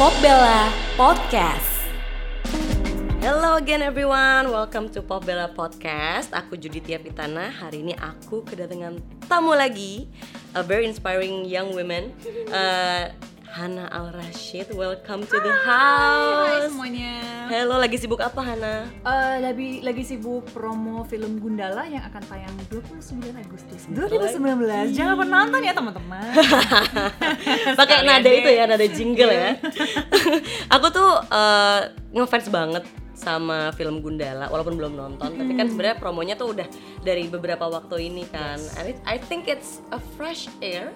Popbella Podcast. Hello again everyone, welcome to Popbella Podcast. Aku Judithia Pitana. Hari ini aku kedatangan tamu lagi, a very inspiring young woman, uh, Hana Al Rashid. Welcome to the Hai house. semuanya. Hello, lagi sibuk apa Hana? Eh, lagi lagi sibuk promo film Gundala yang akan tayang 29 Agustus 2019. Jangan lupa nonton ya teman-teman. Pakai nada deh. itu ya, nada jingle ya. aku tuh uh, ngefans banget sama film Gundala walaupun belum nonton tapi kan sebenarnya promonya tuh udah dari beberapa waktu ini kan and it- I think it's a fresh air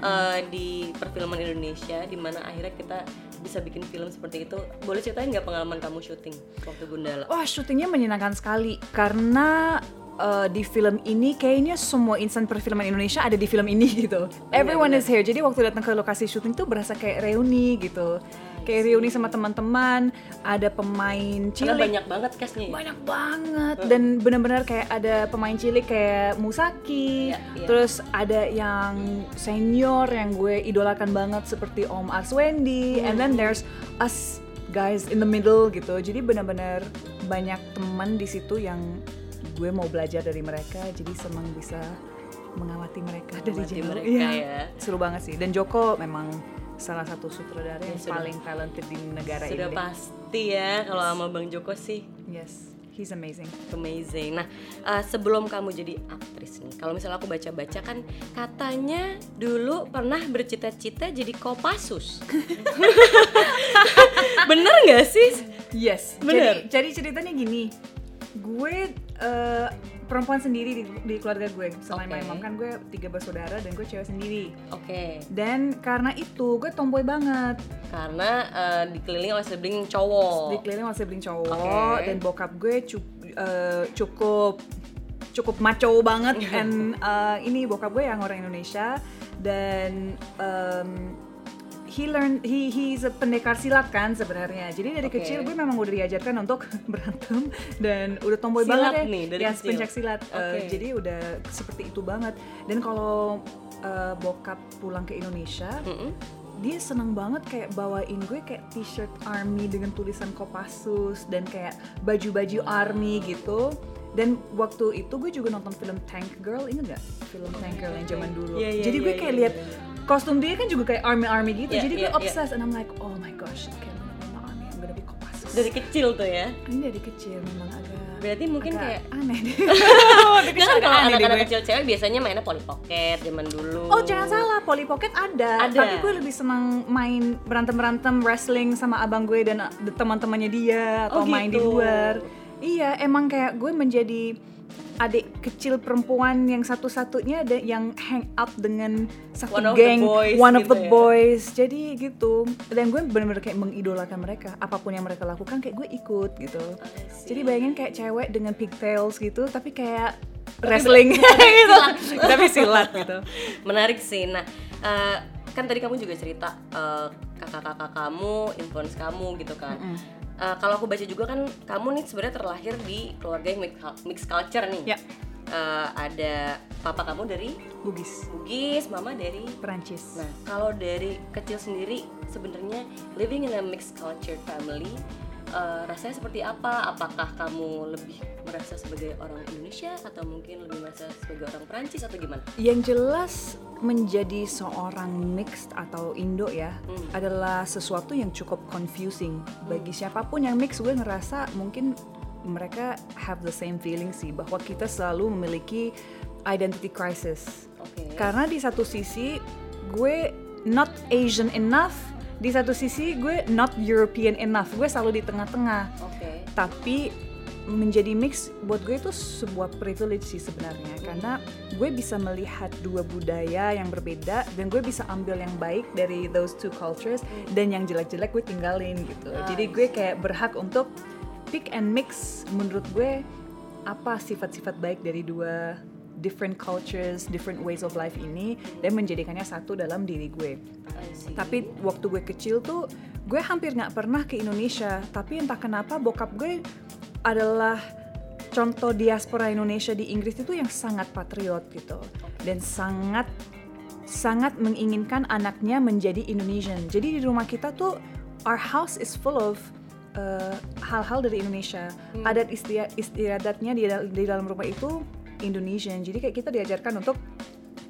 uh, di perfilman Indonesia di mana akhirnya kita bisa bikin film seperti itu boleh ceritain nggak pengalaman kamu syuting waktu Gundala Wah syutingnya menyenangkan sekali karena eh, di film ini kayaknya semua insan perfilman Indonesia ada di film ini gitu. Everyone is here. Jadi waktu datang ke lokasi syuting tuh berasa kayak reuni gitu. Kayak reuni sama teman-teman. Ada pemain karena cilik. banyak banget castnya ya? banyak banget dan benar-benar kayak ada pemain cilik kayak Musaki Iya, iya. terus ada yang senior yang gue idolakan banget seperti Om Arswendi and then there's us guys in the middle gitu jadi benar-benar banyak teman di situ yang gue mau belajar dari mereka jadi senang bisa mengamati mereka dari jauh mereka Iya, ya. seru banget sih dan Joko memang salah satu sutradara yang sudah. paling talented di negara sudah ini pasti ya kalau sama Bang Joko sih yes he's amazing Amazing. Nah, uh, sebelum kamu jadi aktris nih, kalau misalnya aku baca-baca kan katanya dulu pernah bercita-cita jadi Kopassus. Bener nggak sih? Yes. Bener. Jadi, jadi ceritanya gini, gue eh, perempuan sendiri di, di keluarga gue. Selain Oke. my mom kan gue tiga bersaudara dan gue cewek sendiri. Oke, Dan karena itu gue tomboy banget. karena uh, dikelilingi oleh sibling cowok. Dikeliling oleh sibling cowok. Oke. dan bokap gue cu- eh, cukup cukup maco banget. and eh, ini bokap gue yang orang Indonesia dan em, he learn he he's a pendekar silat kan sebenarnya. Jadi dari Oke. kecil gue memang udah diajarkan untuk berantem dan udah tomboy Silat banget ya. nih dari ya, kecil? pencak silat. Eh, Oke. jadi udah seperti itu banget. Dan kalau eh, bokap pulang ke Indonesia, Mm-mm. dia seneng banget kayak bawain gue kayak t-shirt army dengan tulisan Kopassus dan kayak baju-baju army gitu. Dan waktu itu gue juga nonton film Tank Girl, inget gak? Film Tank Girl yang zaman dulu. Iya, iya, Jadi gue iya, kayak iya, lihat iya. kostum dia kan juga kayak army-army gitu. Iya, Jadi gue obsessed and I'm like, oh my gosh, kayak mana army, I'm gonna be Kopassus. Dari kecil tuh ya. Ini dari kecil memang agak Berarti mungkin agak kayak aneh deh. Kan agak kalau anak-anak gue. kecil cewek biasanya mainnya Polly Pocket zaman dulu. Oh jangan salah, Polly Pocket ada. Ada. Tapi gue lebih senang main berantem-berantem wrestling sama abang gue dan teman-temannya dia atau Oh, main di gitu. luar. Iya, emang kayak gue menjadi adik kecil perempuan yang satu-satunya ada yang hang out dengan satu One of geng, boys one of gitu the ya. boys. Jadi gitu. Dan gue bener-bener kayak mengidolakan mereka. Apa pun yang mereka lakukan kayak gue ikut gitu. Jadi bayangin kayak cewek dengan pigtails gitu, tapi kayak wrestling gitu. tapi silat gitu. Menarik sih. Nah, eh, kan tadi kamu juga cerita eh, kakak-kakak kamu, influence kamu gitu kan. Eh, kalau aku baca juga kan kamu nih sebenarnya terlahir di keluarga yang mix, culture nih. Ya. Eh, ada papa kamu dari Bugis, Bugis, mama dari Perancis. Nah, kalau dari kecil sendiri sebenarnya living in a mixed culture family eh, rasanya seperti apa? Apakah kamu lebih merasa sebagai orang Indonesia atau mungkin lebih merasa sebagai orang Perancis atau gimana? Yang jelas menjadi seorang mixed atau Indo ya Hmm. adalah sesuatu yang cukup confusing bagi siapa pun yang mixed gue ngerasa mungkin mereka have the same feeling sih bahwa kita selalu memiliki identity crisis Oke. karena di satu sisi gue not Asian enough di satu sisi gue not European enough. Gue selalu di tengah-tengah. Oke. tapi menjadi mix buat gue itu sebuah privilege sih sebenarnya. Karena gue bisa melihat dua budaya yang berbeda dan gue bisa ambil yang baik dari those two cultures dan yang jelek-jelek gue tinggalin gitu. Ah, jadi gue kayak berhak untuk pick and mix menurut gue apa sifat-sifat baik dari dua different cultures, different ways of life ini dan menjadikannya satu dalam diri gue. Tapi waktu gue kecil tuh gue hampir nggak pernah ke Indonesia. Tapi entah kenapa bokap gue adalah contoh diaspora Indonesia di Inggris itu yang sangat patriot gitu dan sangat sangat menginginkan anaknya menjadi Indonesian. Jadi di rumah kita tuh our house is full of uh, hal-hal dari Indonesia. Adat istiadat istiadatnya di, di dalam rumah itu Indonesian. Jadi kayak kita diajarkan untuk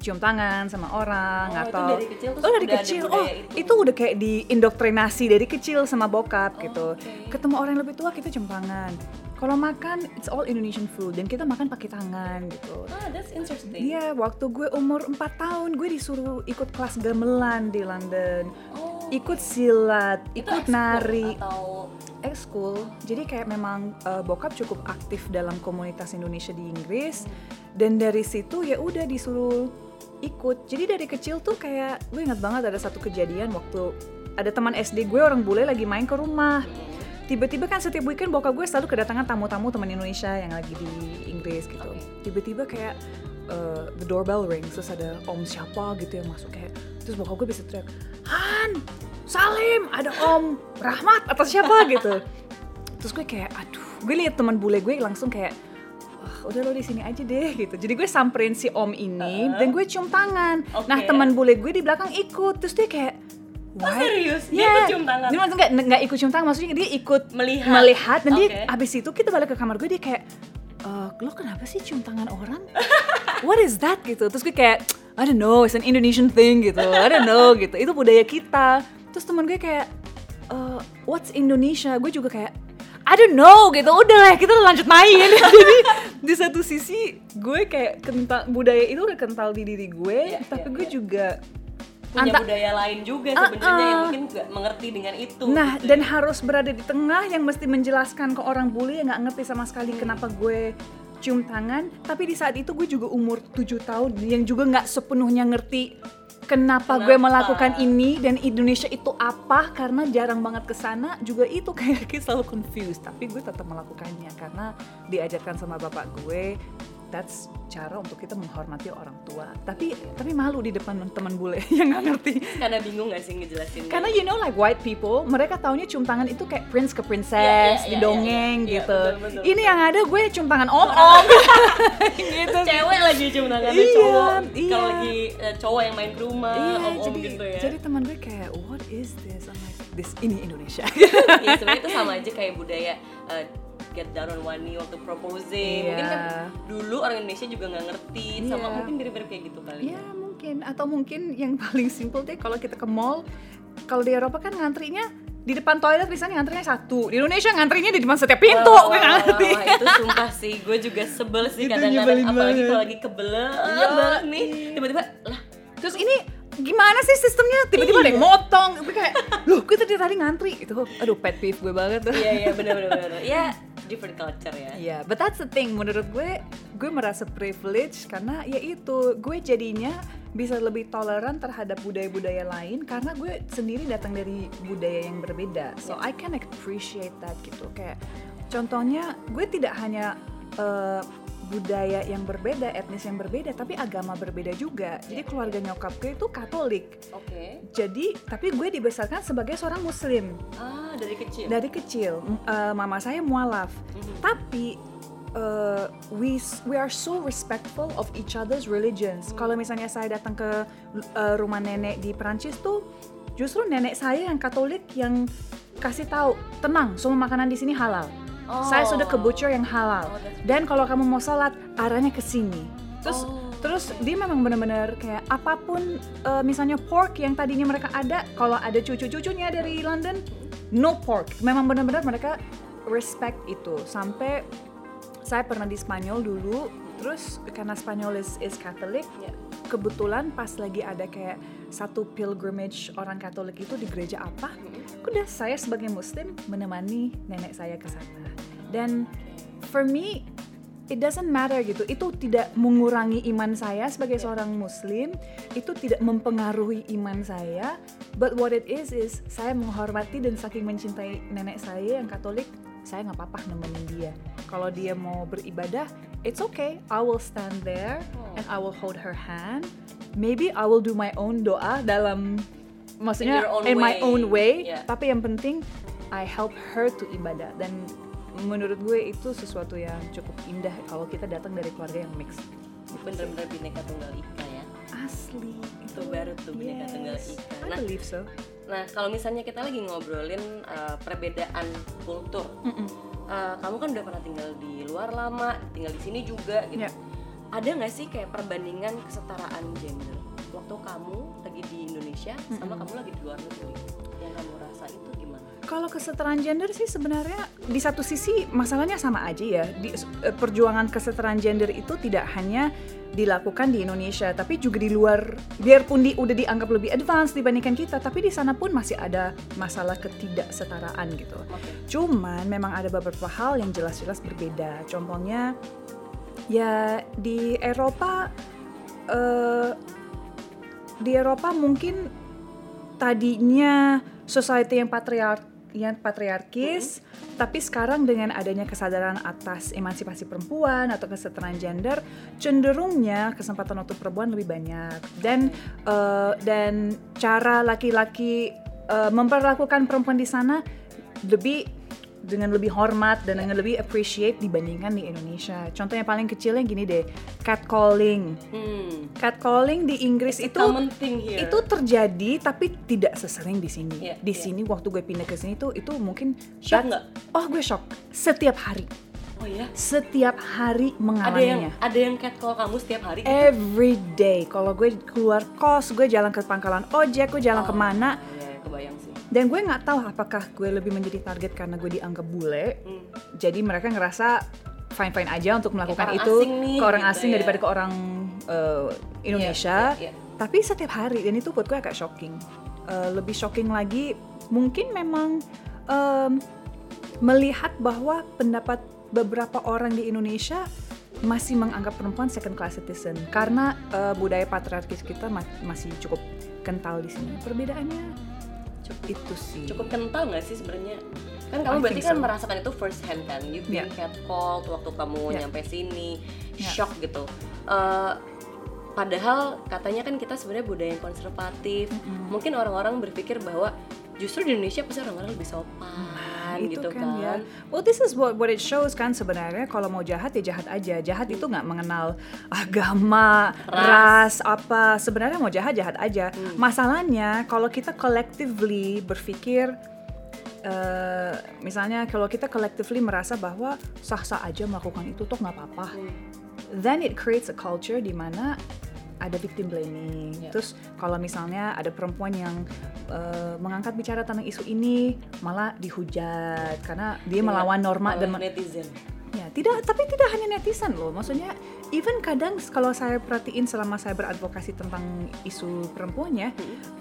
cium tangan sama orang Oh, itu atau dari kecil tuh oh dari kecil oh itu. itu udah kayak diindoktrinasi dari kecil sama bokap gitu oke. ketemu orang yang lebih tua kita cium tangan kalau makan it's all Indonesian food dan kita makan pakai tangan gitu Ah, that's interesting. Iya, waktu gue umur 4 tahun gue disuruh ikut kelas gamelan di London. Oh, Ikut silat, itu ikut nari, atau ekskul. Jadi kayak memang uh, bokap cukup aktif dalam komunitas Indonesia di Inggris dan dari situ ya udah disuruh ikut. Jadi dari kecil tuh kayak gue ingat banget ada satu kejadian waktu ada teman SD gue orang bule lagi main ke rumah. Tiba-tiba kan setiap weekend bokap gue selalu kedatangan tamu-tamu teman Indonesia yang lagi di Inggris gitu. Tiba-tiba kayak uh, the doorbell rings terus ada om siapa gitu yang masuk kayak terus bokap gue bisa teriak Han Salim ada om Rahmat atau siapa gitu terus gue kayak aduh gue liat teman bule gue langsung kayak Wah, udah lo di sini aja deh gitu jadi gue samperin si om ini dan gue cium tangan nah Oke. teman bule gue di belakang ikut terus dia kayak Oh, "Why?" serius? Dia Iya. ikut cium tangan? Dia maksudnya nggak ikut cium tangan, maksudnya dia ikut Melihat. melihat dan dia Oke. abis itu kita balik ke kamar gue dia kayak "Eh, lo kenapa sih cium tangan orang? What is that gitu? Terus gue kayak I don't know, it's an Indonesian thing gitu. I don't know gitu. Itu budaya kita. Terus teman gue kayak "Eh, what's Indonesia? Gue juga kayak I don't know gitu. Udah lah, kita lanjut main. Jadi di satu sisi gue kayak kental budaya itu udah kental di diri gue, Iya, tapi iya, gue iya. juga punya Anta- budaya lain juga sebenarnya yang ah. mungkin nggak mengerti dengan itu. Nah, gitu dan ya. harus berada di tengah yang mesti menjelaskan ke orang bule yang nggak ngerti sama sekali kenapa gue cium tangan. Tapi di saat itu gue juga umur 7 tahun yang juga nggak sepenuhnya ngerti kenapa, gue melakukan ini dan Indonesia itu apa karena jarang banget ke sana juga itu kayak selalu confused. Tapi gue tetap melakukannya karena diajarkan sama bapak gue. That's cara untuk kita menghormati orang tua. Tapi tapi malu di depan teman bule yang nggak ngerti. karena bingung nggak sih ngejelasin Karena you know like white people, mereka taunya cium tangan itu kayak prince ke princess Iya, iya, di iya, dongeng iya, iya. gitu. Iya, betul, betul, Ini betul. yang ada gue cium tangan om-om gitu. cewek lagi cium tangannya Iya, cowok iya. kalau lagi eh, cowok yang main ke rumah Iya, om om jadi gitu ya jadi teman gue kayak what is this? I'm like this ini Indonesia. ya sebenarnya itu sama aja kayak budaya eh, get down on one knee waktu proposing mungkin kan Iya. Dulu orang Indonesia juga nggak ngerti sama Iya. mungkin mirip-mirip kayak gitu kali ya mungkin atau mungkin yang paling simple deh kalau kita ke mall kalau di Eropa kan ngantrinya di depan toilet misalnya ngantrinya satu di Indonesia ngantrinya di depan setiap pintu Wah, gue wah, ngerti wah, itu sumpah sih, gue juga sebel sih kadang-kadang apalagi kalau lagi kebelet Iya, banget nih, iya. tiba-tiba lah Terus ini gimana sih sistemnya? Tiba-tiba ada yang motong. Gue kayak, loh gue tadi tadi ngantri. Itu, aduh pet peeve gue banget tuh. iya iya benar benar benar ya different culture ya Iya, but that's the thing. Menurut gue, gue merasa privilege karena ya itu gue jadinya bisa lebih toleran terhadap budaya-budaya lain karena gue sendiri datang dari budaya yang berbeda. So I can appreciate that gitu. Kayak contohnya, gue tidak hanya eh, budaya yang berbeda, etnis yang berbeda, tapi agama berbeda juga. Jadi keluarga nyokap gue itu Katolik. oke Jadi, tapi gue dibesarkan sebagai seorang Muslim ah dari kecil dari kecil. Eh, mama saya mualaf, Mhm. tapi eh, we we are so respectful of each other's religions. Kalau misalnya saya datang ke eh, rumah nenek di Perancis tuh, justru nenek saya yang Katolik yang kasih tahu, tenang, semua makanan di sini halal. Saya sudah ke butcher yang halal. Oh, Dan kalau kamu mau sholat, arahnya ke sini. Terus Oh, Terus dia memang benar-benar kayak apa pun eh, misalnya pork yang tadinya mereka ada, kalau ada cucu-cucunya dari London, no pork. Memang benar-benar mereka respect itu. Sampai saya pernah di Spanyol dulu, terus karena Spanyol is, is Catholic, Ya. Kebetulan pas lagi ada kayak satu pilgrimage orang Katolik itu di gereja apa, udah saya sebagai Muslim menemani nenek saya ke sana. Dan for me it doesn't matter gitu. Itu tidak mengurangi iman saya sebagai seorang muslim, itu tidak mempengaruhi iman saya, but what it is is saya menghormati dan saking mencintai nenek saya yang Katolik, saya nggak apa-apa nemenin dia. Kalau dia mau beribadah, it's okay. I will stand there Oh. and I will hold her hand. Maybe I will do my own doa dalam maksudnya own in my own way, Yeah. tapi yang penting I help her to ibadah dan menurut gue itu sesuatu yang cukup indah kalau kita datang dari keluarga yang mix. bener-bener bineka tunggal ika ya asli. Itu baru tuh tunggal Yes, ika. I nah believe so. nah kalau misalnya kita lagi ngobrolin uh, perbedaan kultur. Mm-mm. uh, kamu kan udah pernah tinggal di luar lama tinggal di sini juga gitu. Ya. ada nggak sih kayak perbandingan kesetaraan gender? Waktu kamu lagi di Indonesia sama kamu lagi di luar negeri yang kamu rasa itu gimana Kalau kesetaraan gender sih sebenarnya di satu sisi masalahnya sama aja ya. Di, eh, perjuangan kesetaraan gender itu tidak hanya dilakukan di Indonesia, tapi juga di luar. Biarpun di, udah dianggap lebih advance dibandingkan kita, tapi di sana pun masih ada masalah ketidaksetaraan gitu. Oke. Cuman memang ada beberapa hal yang jelas-jelas berbeda. Contohnya ya di Eropa eh, di Eropa mungkin tadinya society yang patriark yang patriarkis, tapi sekarang dengan adanya kesadaran atas emansipasi perempuan atau kesetaraan gender, cenderungnya kesempatan untuk perempuan lebih banyak. Dan eh, dan cara laki-laki eh, memperlakukan perempuan di sana lebih dengan lebih hormat dan dengan lebih appreciate dibandingkan di Indonesia. Contoh yang paling kecilnya gini deh, catcalling. hmm. Catcalling di Inggris itu thing here itu terjadi tapi tidak sesering di sini. Iya, di iya. sini waktu gue pindah ke sini tuh itu mungkin Shock nggak? Oh gue shock. Setiap hari, oh ya setiap hari ada yang mengalaminya. ada yang catcall kamu setiap hari Every day. Kalau gue keluar kos, gue jalan ke pangkalan ojek, gue jalan Oh, ke mana, ya, kebayang sih dan gue nggak tahu apakah gue lebih menjadi target karena gue dianggap bule. Hmm. Jadi mereka ngerasa fine fine aja untuk melakukan orang itu nih, ke orang gitu asing ya. daripada ke orang eh, Indonesia. Iya, iya, iya. Tapi setiap hari dan itu buat gue agak shocking. Eh, lebih shocking lagi mungkin memang em, melihat bahwa pendapat beberapa orang di Indonesia masih menganggap perempuan second class citizen karena eh, budaya patriarkis kita ma- masih cukup kental di sini. Perbedaannya itu sih. cukup kental nggak sih sebenarnya kan kamu I berarti kan so. merasakan itu first hand kan you being Yeah. catcalled waktu kamu Yeah. nyampe sini Yeah. shock gitu Eh, padahal katanya kan kita sebenarnya budaya yang konservatif mungkin orang-orang berpikir bahwa justru di Indonesia pasti orang-orang lebih sopan itu gitu kan, kan, ya. Well, this is what what it shows kan sebenarnya kalau mau jahat ya jahat aja. Jahat itu nggak mengenal agama, ras, apa. Sebenarnya mau jahat jahat aja. Hmm. Masalahnya kalau kita collectively berpikir eh, misalnya kalau kita collectively merasa bahwa sah-sah aja melakukan itu tuh nggak apa-apa. Hmm. Then it creates a culture di mana ada victim blaming. Ya. Terus kalau misalnya ada perempuan yang eh, mengangkat bicara tentang isu ini malah dihujat karena dia melawan norma dan oleh netizen Ya, tidak, tapi tidak hanya netizen loh. Maksudnya, even kadang kalau saya perhatiin selama saya beradvokasi tentang isu perempuannya,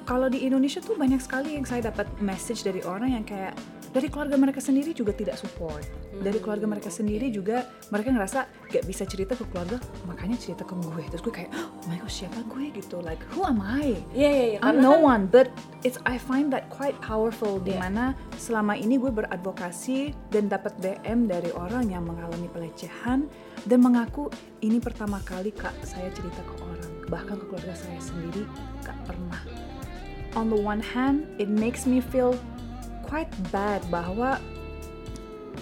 kalau di Indonesia tuh banyak sekali yang saya dapat message dari orang yang kayak dari keluarga mereka sendiri juga tidak support. Dari keluarga mereka sendiri juga mereka ngerasa gak bisa cerita ke keluarga, makanya cerita ke gue. Terus gue kayak, oh my god, siapa gue gitu? Like, who am I? iya iya iya I'm no kan one, but it's I find that quite powerful di mana selama ini gue beradvokasi dan dapat DM dari orang yang mengalami pelecehan dan mengaku ini pertama kali kak saya cerita ke orang, bahkan ke keluarga saya sendiri gak pernah. On the one hand, it makes me feel quite bad bahwa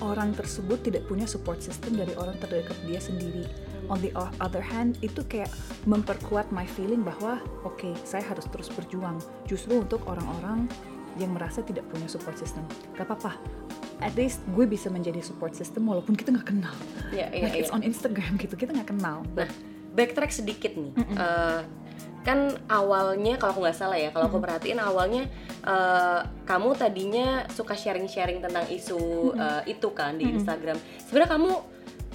orang tersebut tidak punya support system dari orang terdekat dia sendiri. On the other hand, itu kayak memperkuat my feeling bahwa oke, saya harus terus berjuang. Justru untuk orang-orang yang merasa tidak punya support system. Gak apa-apa. At least gue bisa menjadi support system walaupun kita nggak kenal. Iya, iya, like it's iya. on Instagram gitu, kita nggak kenal. Nah, backtrack sedikit nih. Eh, kan awalnya kalau aku nggak salah ya, kalau aku perhatiin awalnya eh, kamu tadinya suka sharing-sharing tentang isu eh, itu kan di Instagram. Sebenarnya kamu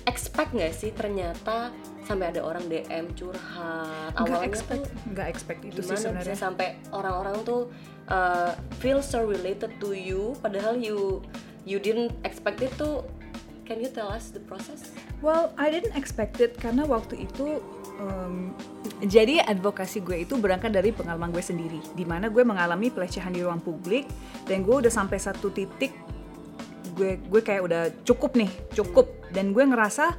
expect nggak sih ternyata sampai ada orang DM curhat? nggak Awalnya expect, tuh nggak expect itu sih sebenarnya. sampai orang-orang tuh uh, feel so related to you padahal you you didn't expect it tuh can you tell us the process Well, I didn't expect it karena waktu itu um, jadi advokasi gue itu berangkat dari pengalaman gue sendiri, di mana gue mengalami pelecehan di ruang publik dan gue udah sampai satu titik gue gue kayak udah cukup nih, cukup dan gue ngerasa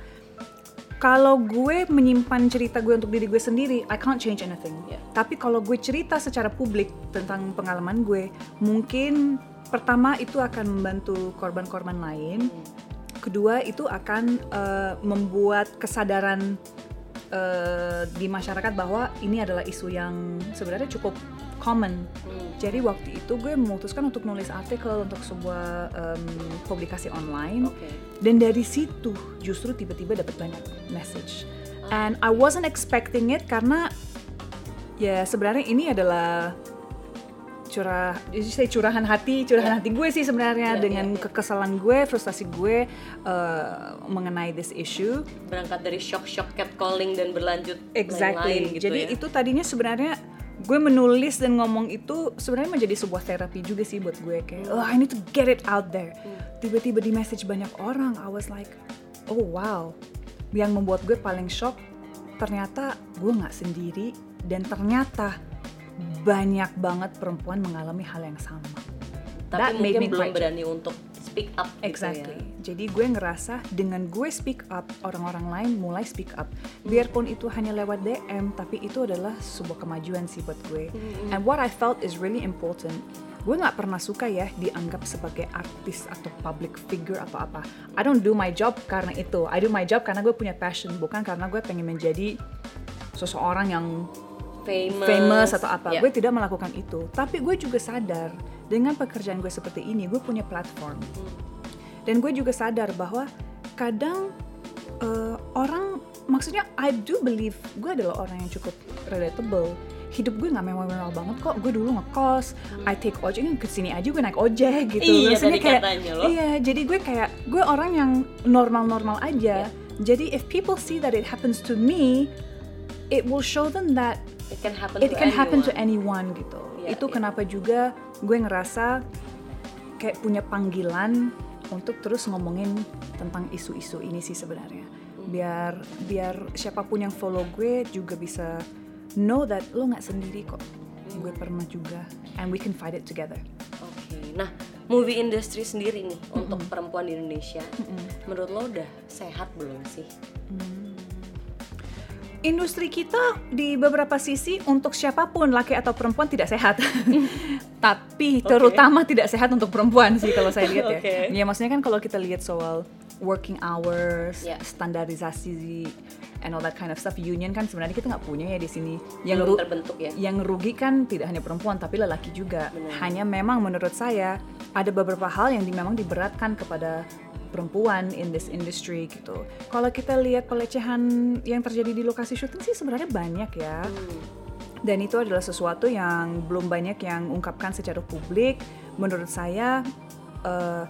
kalau gue menyimpan cerita gue untuk diri gue sendiri, I can't change anything. Yeah. Tapi kalau gue cerita secara publik tentang pengalaman gue, mungkin pertama itu akan membantu korban-korban lain kedua itu akan eh, membuat kesadaran uh, di masyarakat bahwa ini adalah isu yang sebenarnya cukup common. Hmm. Jadi waktu itu gue memutuskan untuk nulis artikel untuk sebuah um, publikasi online Oke. dan dari situ justru tiba-tiba dapat banyak message. And I wasn't expecting it karena ya sebenarnya ini adalah curah, saya curahan hati, curahan Ya. hati gue sih sebenarnya Ya, dengan ya. kekesalan gue, frustasi gue uh, mengenai this issue. Berangkat dari shock-shock catcalling dan berlanjut Exactly. lain-lain gitu Jadi ya. itu tadinya sebenarnya gue menulis dan ngomong itu sebenarnya menjadi sebuah terapi juga sih buat gue kayak oh I need to get it out there. Hmm. Tiba-tiba di message banyak orang, I was like oh wow. Yang membuat gue paling shock ternyata gue nggak sendiri dan ternyata banyak banget perempuan mengalami hal yang sama. Tapi That made mungkin me belum berani untuk speak up Exactly. gitu ya. Jadi gue ngerasa dengan gue speak up, orang-orang lain mulai speak up. Biarpun itu hanya lewat DM, tapi itu adalah sebuah kemajuan sih buat gue. And what I felt is really important. Gue nggak pernah suka ya dianggap sebagai artis atau public figure atau apa. I don't do my job karena itu. I do my job karena gue punya passion, bukan karena gue pengen menjadi seseorang yang Famous, famous atau apa. Ya. Gue tidak melakukan itu. Tapi gue juga sadar dengan pekerjaan gue seperti ini, gue punya platform. Dan gue juga sadar bahwa kadang eh, orang, maksudnya I do believe gue adalah orang yang cukup relatable. Hidup gue nggak mewah-mewah banget kok. Gue dulu ngekos, I take ojek ke sini aja gue naik ojek gitu. Iya, Maksudnya kayak, loh. Iya, jadi gue kayak gue orang yang normal-normal aja. Jadi if people see that it happens to me, it will show them that It can happen it to can happen to anyone. anyone gitu. Iya, itu iya. kenapa juga gue ngerasa kayak punya panggilan untuk terus ngomongin tentang isu-isu ini sih sebenarnya. Hmm. Biar biar siapa pun yang follow gue juga bisa know that lo nggak sendiri kok. Hmm. Gue pernah juga and we can fight it together. Oke. Nah, movie industry sendiri nih untuk perempuan di Indonesia, menurut lo udah sehat belum sih? Industri kita di beberapa sisi untuk siapa pun laki atau perempuan tidak sehat. Tapi Oke. terutama tidak sehat untuk perempuan sih kalau saya lihat ya. Oke. Ya maksudnya kan kalau kita lihat soal working hours, Ya. standarisasi and all that kind of stuff, union kan sebenarnya kita nggak punya ya di sini. Yang Belum ru- terbentuk ya? yang rugi kan tidak hanya perempuan tapi lelaki juga. Benar. Hanya memang menurut saya ada beberapa hal yang di- memang diberatkan kepada perempuan in this industry gitu. Kalau kita lihat pelecehan yang terjadi di lokasi syuting sih sebenarnya banyak ya. Dan itu adalah sesuatu yang belum banyak yang ungkapkan secara publik. Menurut saya eh,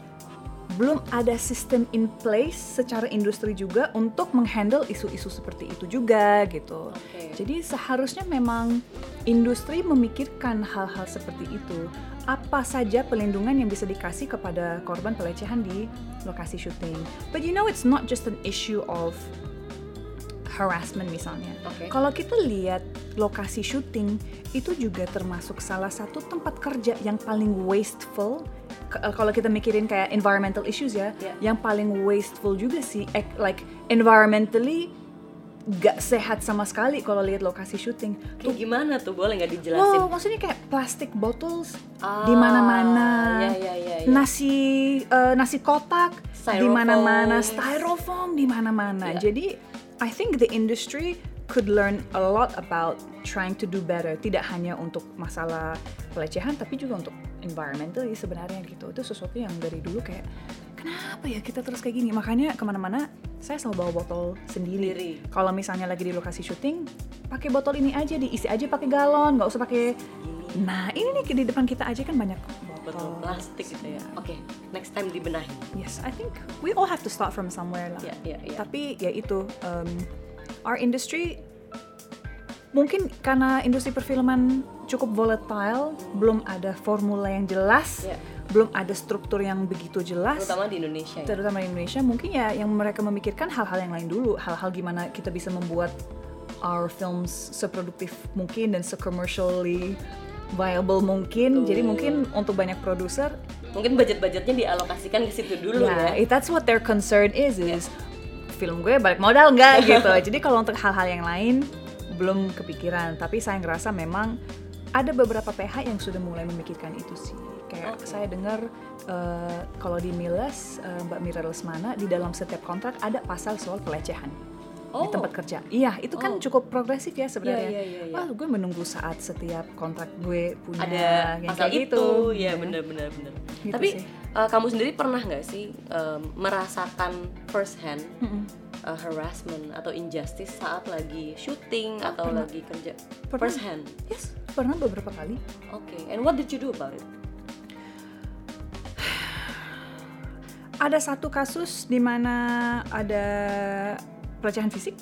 belum ada sistem in place secara industri juga untuk menghandle isu-isu seperti itu juga gitu. Oke. Jadi seharusnya memang industri memikirkan hal-hal seperti itu. Apa saja pelindungan yang bisa dikasih kepada korban pelecehan di lokasi syuting. But you know it's not just an issue of harassment misalnya. Oke. Kalau kita lihat lokasi syuting itu juga termasuk salah satu tempat kerja yang paling wasteful. K- Kalau kita mikirin kayak environmental issues ya, Ya. yang paling wasteful juga sih, like environmentally gak sehat sama sekali kalau lihat lokasi syuting. Kayak gimana tuh? Boleh nggak dijelasin? Oh, maksudnya kayak plastic bottles Ah, di mana-mana. ya, ya, ya, ya. Nasi eh, nasi kotak di mana-mana, styrofoam di mana-mana. Ya. Jadi I think the industry could learn a lot about trying to do better. Tidak hanya untuk masalah pelecehan tapi juga untuk environmental sebenarnya gitu. Itu sesuatu yang dari dulu kayak kenapa ya kita terus kayak gini? Makanya ke mana-mana saya selalu bawa botol sendiri. Kalau misalnya lagi di lokasi syuting, pakai botol ini aja, diisi aja pakai galon, nggak usah pakai. Nah ini nih di depan kita aja kan banyak botol. Plastik gitu ya. Oke, next time dibenahi. Yes, I think we all have to start from somewhere lah. Ya, ya, ya. Tapi ya itu, um, our industry mungkin karena industri perfilman cukup volatile, belum ada formula yang jelas, Ya. Belum ada struktur yang begitu jelas. Terutama di Indonesia ya. terutama di Indonesia mungkin ya yang mereka memikirkan hal-hal yang lain dulu hal-hal gimana kita bisa membuat our films seproduktif mungkin dan se-commercially viable mungkin Betul. jadi mungkin untuk banyak produser Mungkin budget-budgetnya dialokasikan ke situ dulu ya ya. if that's what their concern is is film gue balik modal nggak gitu jadi kalau untuk hal-hal yang lain belum kepikiran tapi saya ngerasa memang ada beberapa PH yang sudah mulai memikirkan itu sih kayak Oke. saya dengar eh, kalau di Miles eh, Mbak Mira Lesmana di dalam setiap kontrak ada pasal soal pelecehan di Oh. tempat kerja. Iya, itu kan Oh. cukup progresif ya sebenarnya. Iya, iya, iya, iya. Wah, gue menunggu saat setiap kontrak gue punya ada yang pasal kayak itu gitu. ya Iya. benar benar benar Gitu tapi sih. eh, kamu sendiri pernah nggak sih em, merasakan first hand Mm-mm. eh, harassment atau injustice saat lagi syuting Oh, atau pernah. lagi kerja Pernah. first hand Yes, pernah beberapa kali. oke and what did you do about it Ada satu kasus di mana ada pelecehan fisik.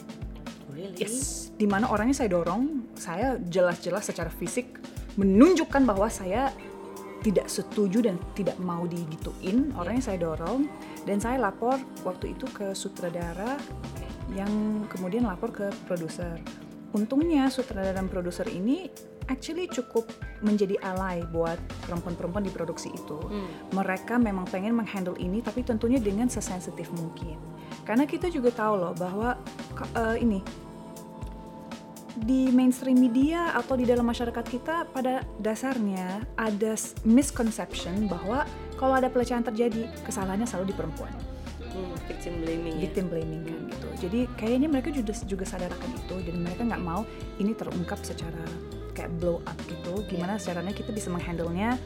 really Yes, di mana orangnya saya dorong, saya jelas-jelas secara fisik menunjukkan bahwa saya tidak setuju dan tidak mau digituin. Orangnya saya dorong dan saya lapor waktu itu ke sutradara yang kemudian lapor ke produser. Untungnya sutradara dan produser ini actually cukup menjadi ally buat perempuan-perempuan di produksi itu. Hmm. Mereka memang pengen menghandle ini tapi tentunya dengan sesensitif mungkin. Karena kita juga tahu loh bahwa eh, ini di mainstream media atau di dalam masyarakat kita pada dasarnya ada misconception bahwa kalau ada pelecehan terjadi kesalahannya selalu di perempuan Hmm, victim blaming ya victim blaming kan gitu jadi kayaknya mereka juga juga sadar akan itu dan mereka nggak mau ini terungkap secara kayak blow up gitu gimana caranya kita bisa menghandle-nya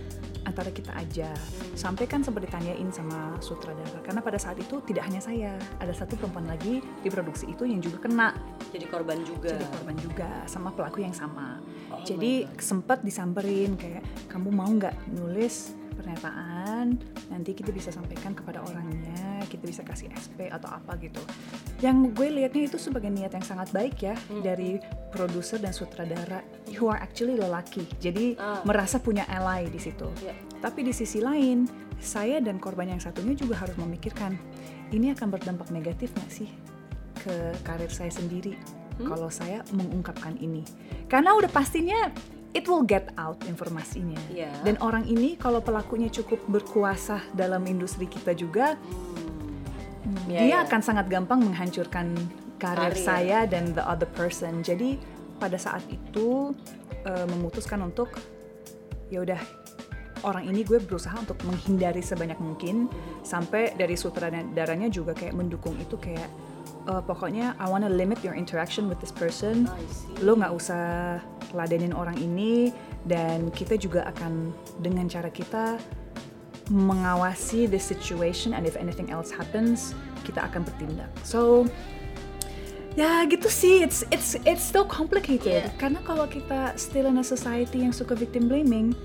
antara kita aja. Sampai kan sempat ditanyain sama sutradara karena pada saat itu tidak hanya saya ada satu perempuan lagi di produksi itu yang juga kena. Jadi korban juga. Jadi korban juga sama pelaku yang sama. Oh jadi sempat disamperin kayak kamu mau nggak nulis pernyataan nanti kita bisa sampaikan kepada orangnya kita bisa kasih SP atau apa gitu. Yang gue lihatnya itu sebagai niat yang sangat baik ya Hmm. dari produser dan sutradara who are actually lelaki. Jadi Ah. merasa punya ally di situ. Ya. Tapi di sisi lain, saya dan korban yang satunya juga harus memikirkan ini akan berdampak negatif nggak sih ke karir saya sendiri Hmm? kalau saya mengungkapkan ini. Karena udah pastinya it will get out informasinya. Iya. Dan orang ini kalau pelakunya cukup berkuasa dalam industri kita juga, Hmm. Dia iya. akan sangat gampang menghancurkan karir Karir. saya dan the other person. Jadi pada saat itu eh, memutuskan untuk ya udah orang ini gue berusaha untuk menghindari sebanyak mungkin sampai dari sutradaranya juga kayak mendukung itu kayak eh, pokoknya I wanna limit your interaction with this person lo nggak usah ladenin orang ini dan kita juga akan dengan cara kita mengawasi the situation and if anything else happens kita akan bertindak so ya gitu sih it's it's it's still complicated Yeah. karena kalau kita still in a society yang suka victim blaming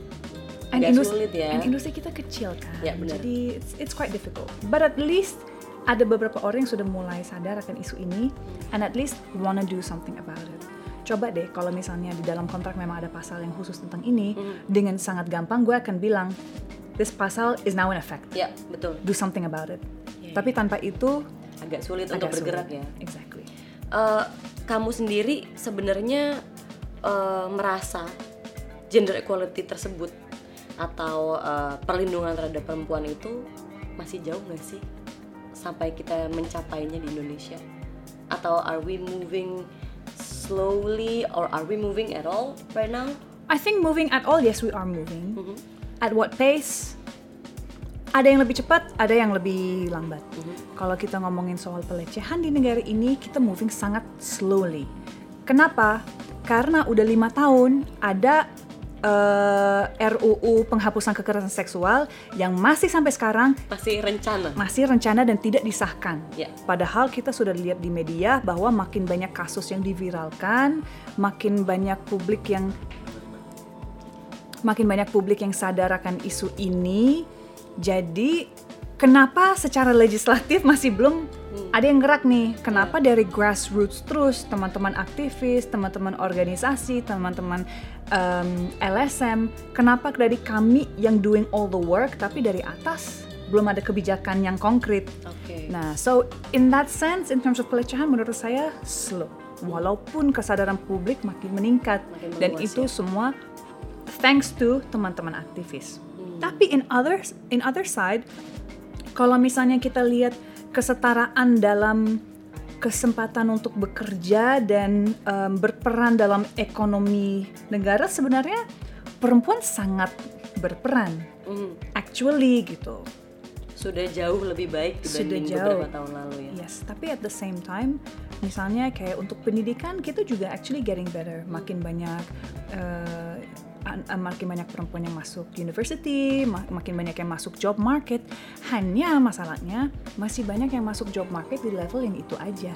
and industri, sulit ya. and industri kita kecil kan Ya, benar. jadi it's, it's quite difficult but at least ada beberapa orang yang sudah mulai sadar akan isu ini and at least wanna do something about it. Coba deh kalau misalnya di dalam kontrak memang ada pasal yang khusus tentang ini Hmm. dengan sangat gampang gue akan bilang this pasal is now in effect. Ya betul. Do something about it. Iya, tapi tanpa itu agak sulit untuk agak bergerak sulit. ya. Exactly. Eh, kamu sendiri sebenarnya eh, merasa gender equality tersebut atau eh, perlindungan terhadap perempuan itu masih jauh nggak sih sampai kita mencapainya di Indonesia atau are we moving slowly or are we moving at all right now? I think moving at all yes we are moving Mhm. at what pace ada yang lebih cepat, ada yang lebih lambat. Mhm. Kalau kita ngomongin soal pelecehan di negara ini, kita moving sangat slowly. Kenapa? Karena udah lima tahun ada eh, RUU penghapusan kekerasan seksual yang masih sampai sekarang Masih rencana? masih rencana dan tidak disahkan. Ya. Padahal kita sudah lihat di media bahwa makin banyak kasus yang diviralkan, makin banyak publik yang makin banyak publik yang sadar akan isu ini. Jadi kenapa secara legislatif masih belum ada yang gerak nih? Kenapa dari grassroots terus teman-teman aktivis, teman-teman organisasi, teman-teman em, LSM, kenapa dari kami yang doing all the work tapi dari atas belum ada kebijakan yang konkret? Oke. Nah, so in that sense, in terms of pelecehan, menurut saya slow. Walaupun kesadaran publik makin meningkat Makin dan itu ya. semua thanks to teman-teman aktivis. Tapi in others, in other side, kalau misalnya kita lihat kesetaraan dalam kesempatan untuk bekerja dan em, berperan dalam ekonomi negara, sebenarnya perempuan sangat berperan. Mhm. Actually gitu. sudah jauh lebih baik Sudah jauh. beberapa tahun lalu ya. Yes, tapi at the same time, misalnya kayak untuk pendidikan kita juga actually getting better. Makin banyak, an- uh, makin banyak perempuan yang masuk university, ma- makin banyak yang masuk job market. Hanya masalahnya masih banyak yang masuk job market di level yang itu aja.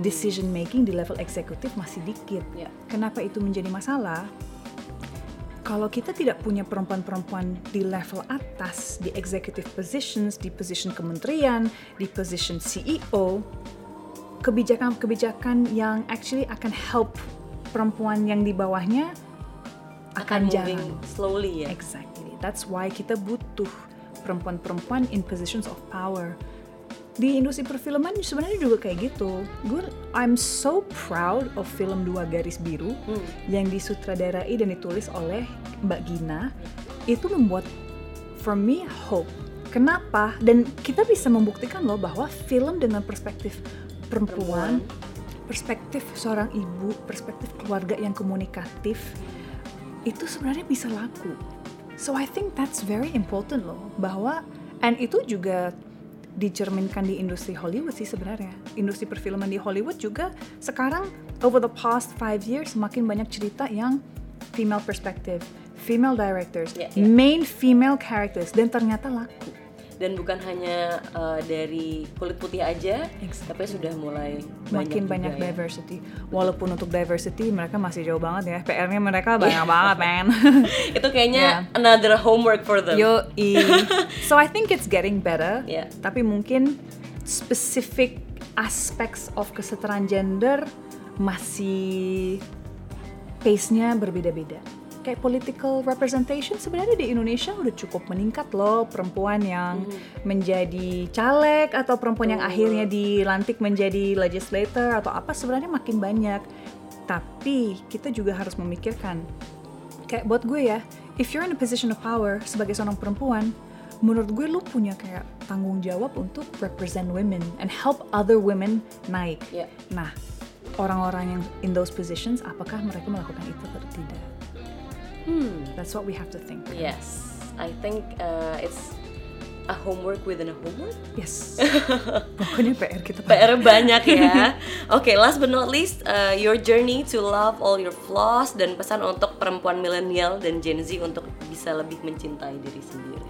Decision making di level eksekutif masih dikit. Ya. Kenapa itu menjadi masalah? kalau kita tidak punya perempuan-perempuan di level atas, di executive positions, di position kementerian, di position CEO, kebijakan-kebijakan yang actually akan help perempuan yang di bawahnya akan, Akan jarang. moving slowly ya. Exactly. That's why kita butuh perempuan-perempuan in positions of power. Di industri perfilman sebenarnya juga kayak gitu. Gue I'm so proud of film Dua Garis Biru Hmm. yang disutradarai dan ditulis oleh Mbak Gina. Itu membuat for me hope. Kenapa? Dan kita bisa membuktikan loh bahwa film dengan perspektif perempuan, perspektif seorang ibu, perspektif keluarga yang komunikatif itu sebenarnya bisa laku. So I think that's very important loh bahwa and itu juga dicerminkan di industri Hollywood sih sebenarnya. Industri perfilman di Hollywood juga sekarang over the past five years makin banyak cerita yang female perspective, female directors, Ya, ya. main female characters dan ternyata laku. Dan bukan hanya uh, dari kulit putih aja, Exactly. tapi sudah mulai makin juga banyak ya. diversity. Walaupun untuk diversity mereka masih jauh banget ya. PR-nya mereka banyak banget, man. Itu kayaknya another homework for them. Yo, so I think it's getting better. Yeah. Tapi mungkin specific aspects of kesetaraan gender masih pace-nya berbeda-beda. Kayak political representation sebenarnya di Indonesia udah cukup meningkat loh perempuan yang menjadi caleg atau perempuan yang akhirnya dilantik menjadi legislator atau apa sebenarnya makin banyak. Tapi kita juga harus memikirkan kayak buat gue ya, if you're in a position of power sebagai seorang perempuan, menurut gue lu punya kayak tanggung jawab untuk represent women and help other women naik. Ya. Nah, orang-orang yang in those positions, apakah mereka melakukan itu atau tidak? Hmm. That's what we have to think. Yes, I think uh, it's a homework within a homework. Yes. Pokoknya PR kita banyak. PR banyak ya. Oke, last but not least, uh, your journey to love all your flaws dan pesan untuk perempuan milenial dan Gen Z untuk bisa lebih mencintai diri sendiri.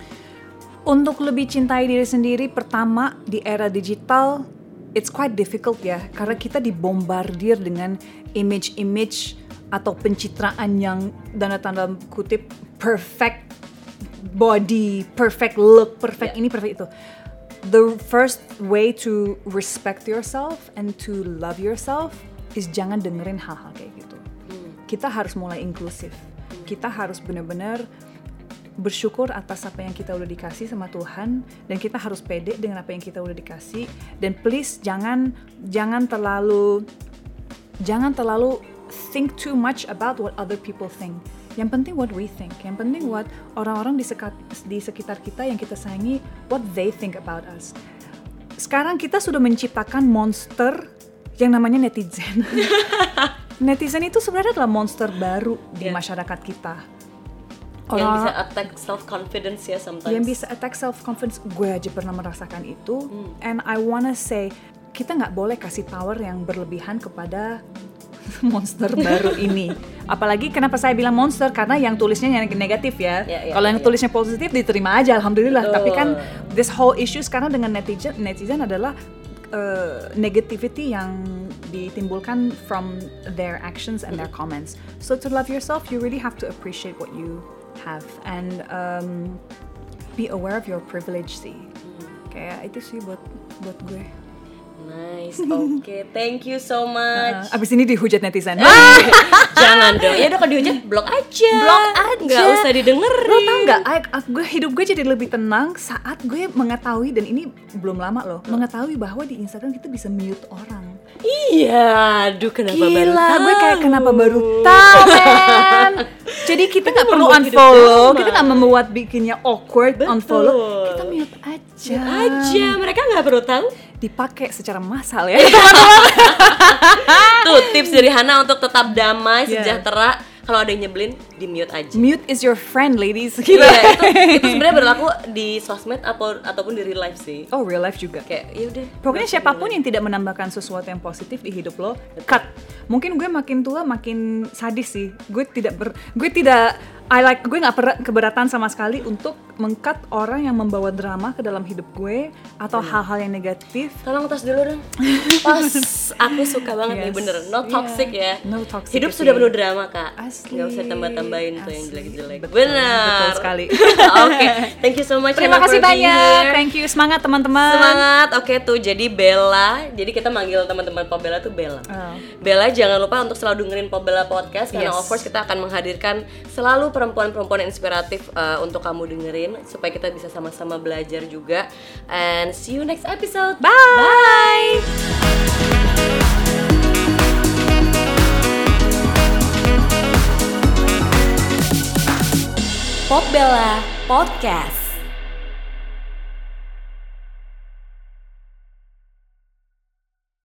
Untuk lebih cintai diri sendiri, pertama di era digital, it's quite difficult ya, karena kita dibombardir dengan image-image atau pencitraan yang dana tanda kutip perfect body, perfect look, perfect Yeah. ini, perfect itu. The first way to respect yourself and to love yourself is jangan dengerin hal-hal kayak gitu. Kita harus mulai inklusif. Kita harus benar-benar bersyukur atas apa yang kita udah dikasih sama Tuhan dan kita harus pede dengan apa yang kita udah dikasih dan please jangan jangan terlalu jangan terlalu think too much about what other people think. Yang penting what we think. Yang penting what orang-orang di, sekat- di sekitar kita yang kita sayangi what they think about us. Sekarang kita sudah menciptakan monster yang namanya netizen. netizen itu sebenarnya adalah monster baru di Yeah. masyarakat kita. yang bisa attack self confidence ya sometimes. yang bisa attack self confidence gue aja pernah merasakan itu Hmm. and I wanna say kita nggak boleh kasih power yang berlebihan kepada monster baru ini apalagi kenapa saya bilang monster karena yang tulisnya yang negatif ya Ya, ya, kalau yang ya. tulisnya positif diterima aja alhamdulillah tapi kan this whole issue sekarang dengan netizen netizen adalah uh, negativity yang ditimbulkan from their actions and their comments so to love yourself you really have to appreciate what you have and um, be aware of your privilege sih. Kayak itu sih buat buat gue. Nice, oke, thank you so much. Uh, abis ini dihujat netizen. Jangan dong, ya udah kalau dihujat blok aja. Blok aja. Nggak usah didengerin. Lo tau nggak? Gue hidup gue jadi lebih tenang saat gue mengetahui dan ini belum lama loh mengetahui bahwa di Instagram kita bisa mute orang. Iya, aduh kenapa baru Gila, tahu? gue kayak kenapa baru tahu, men. Jadi kita nggak perlu hidup unfollow, kita nggak membuat bikinnya awkward Betul. unfollow, kita mute aja. aja, mereka nggak perlu tahu. Dipakai secara massal ya. Tuh tips dari Hana untuk tetap damai, Yeah. sejahtera. kalau ada yang nyebelin di mute aja Mute is your friend, ladies. Gitu. Iya, itu, itu sebenarnya berlaku di sosmed atau ataupun di real life sih Oh, real life juga. kayak ya udah Pokoknya siapa pun yang tidak menambahkan sesuatu yang positif di hidup lo, cut. Mungkin gue makin tua makin sadis sih. Gue tidak ber, gue tidak I like gue nggak per- keberatan sama sekali untuk mengkat orang yang membawa drama ke dalam hidup gue atau hal-hal yang negatif. tolong tos dulu dong pas aku suka banget nih Yes. bener no Iya. toxic ya No toxicity. hidup sudah penuh drama kak Asli. nggak usah tambah-tambahin tuh yang jelek-jelek Betul, benar betul sekali. oke thank you so much Terima Emma, kasih banyak. here. Thank you. Semangat teman-teman. Semangat. Oke tuh jadi Bella. Jadi kita manggil teman-teman Pop Bella tuh Bella. Oh. Bella jangan lupa untuk selalu dengerin Pop Bella podcast karena Yes. of course kita akan menghadirkan selalu perempuan-perempuan inspiratif uh, untuk kamu dengerin supaya kita bisa sama-sama belajar juga. And see you next episode. Bye. Bye. Pop Bella Podcast.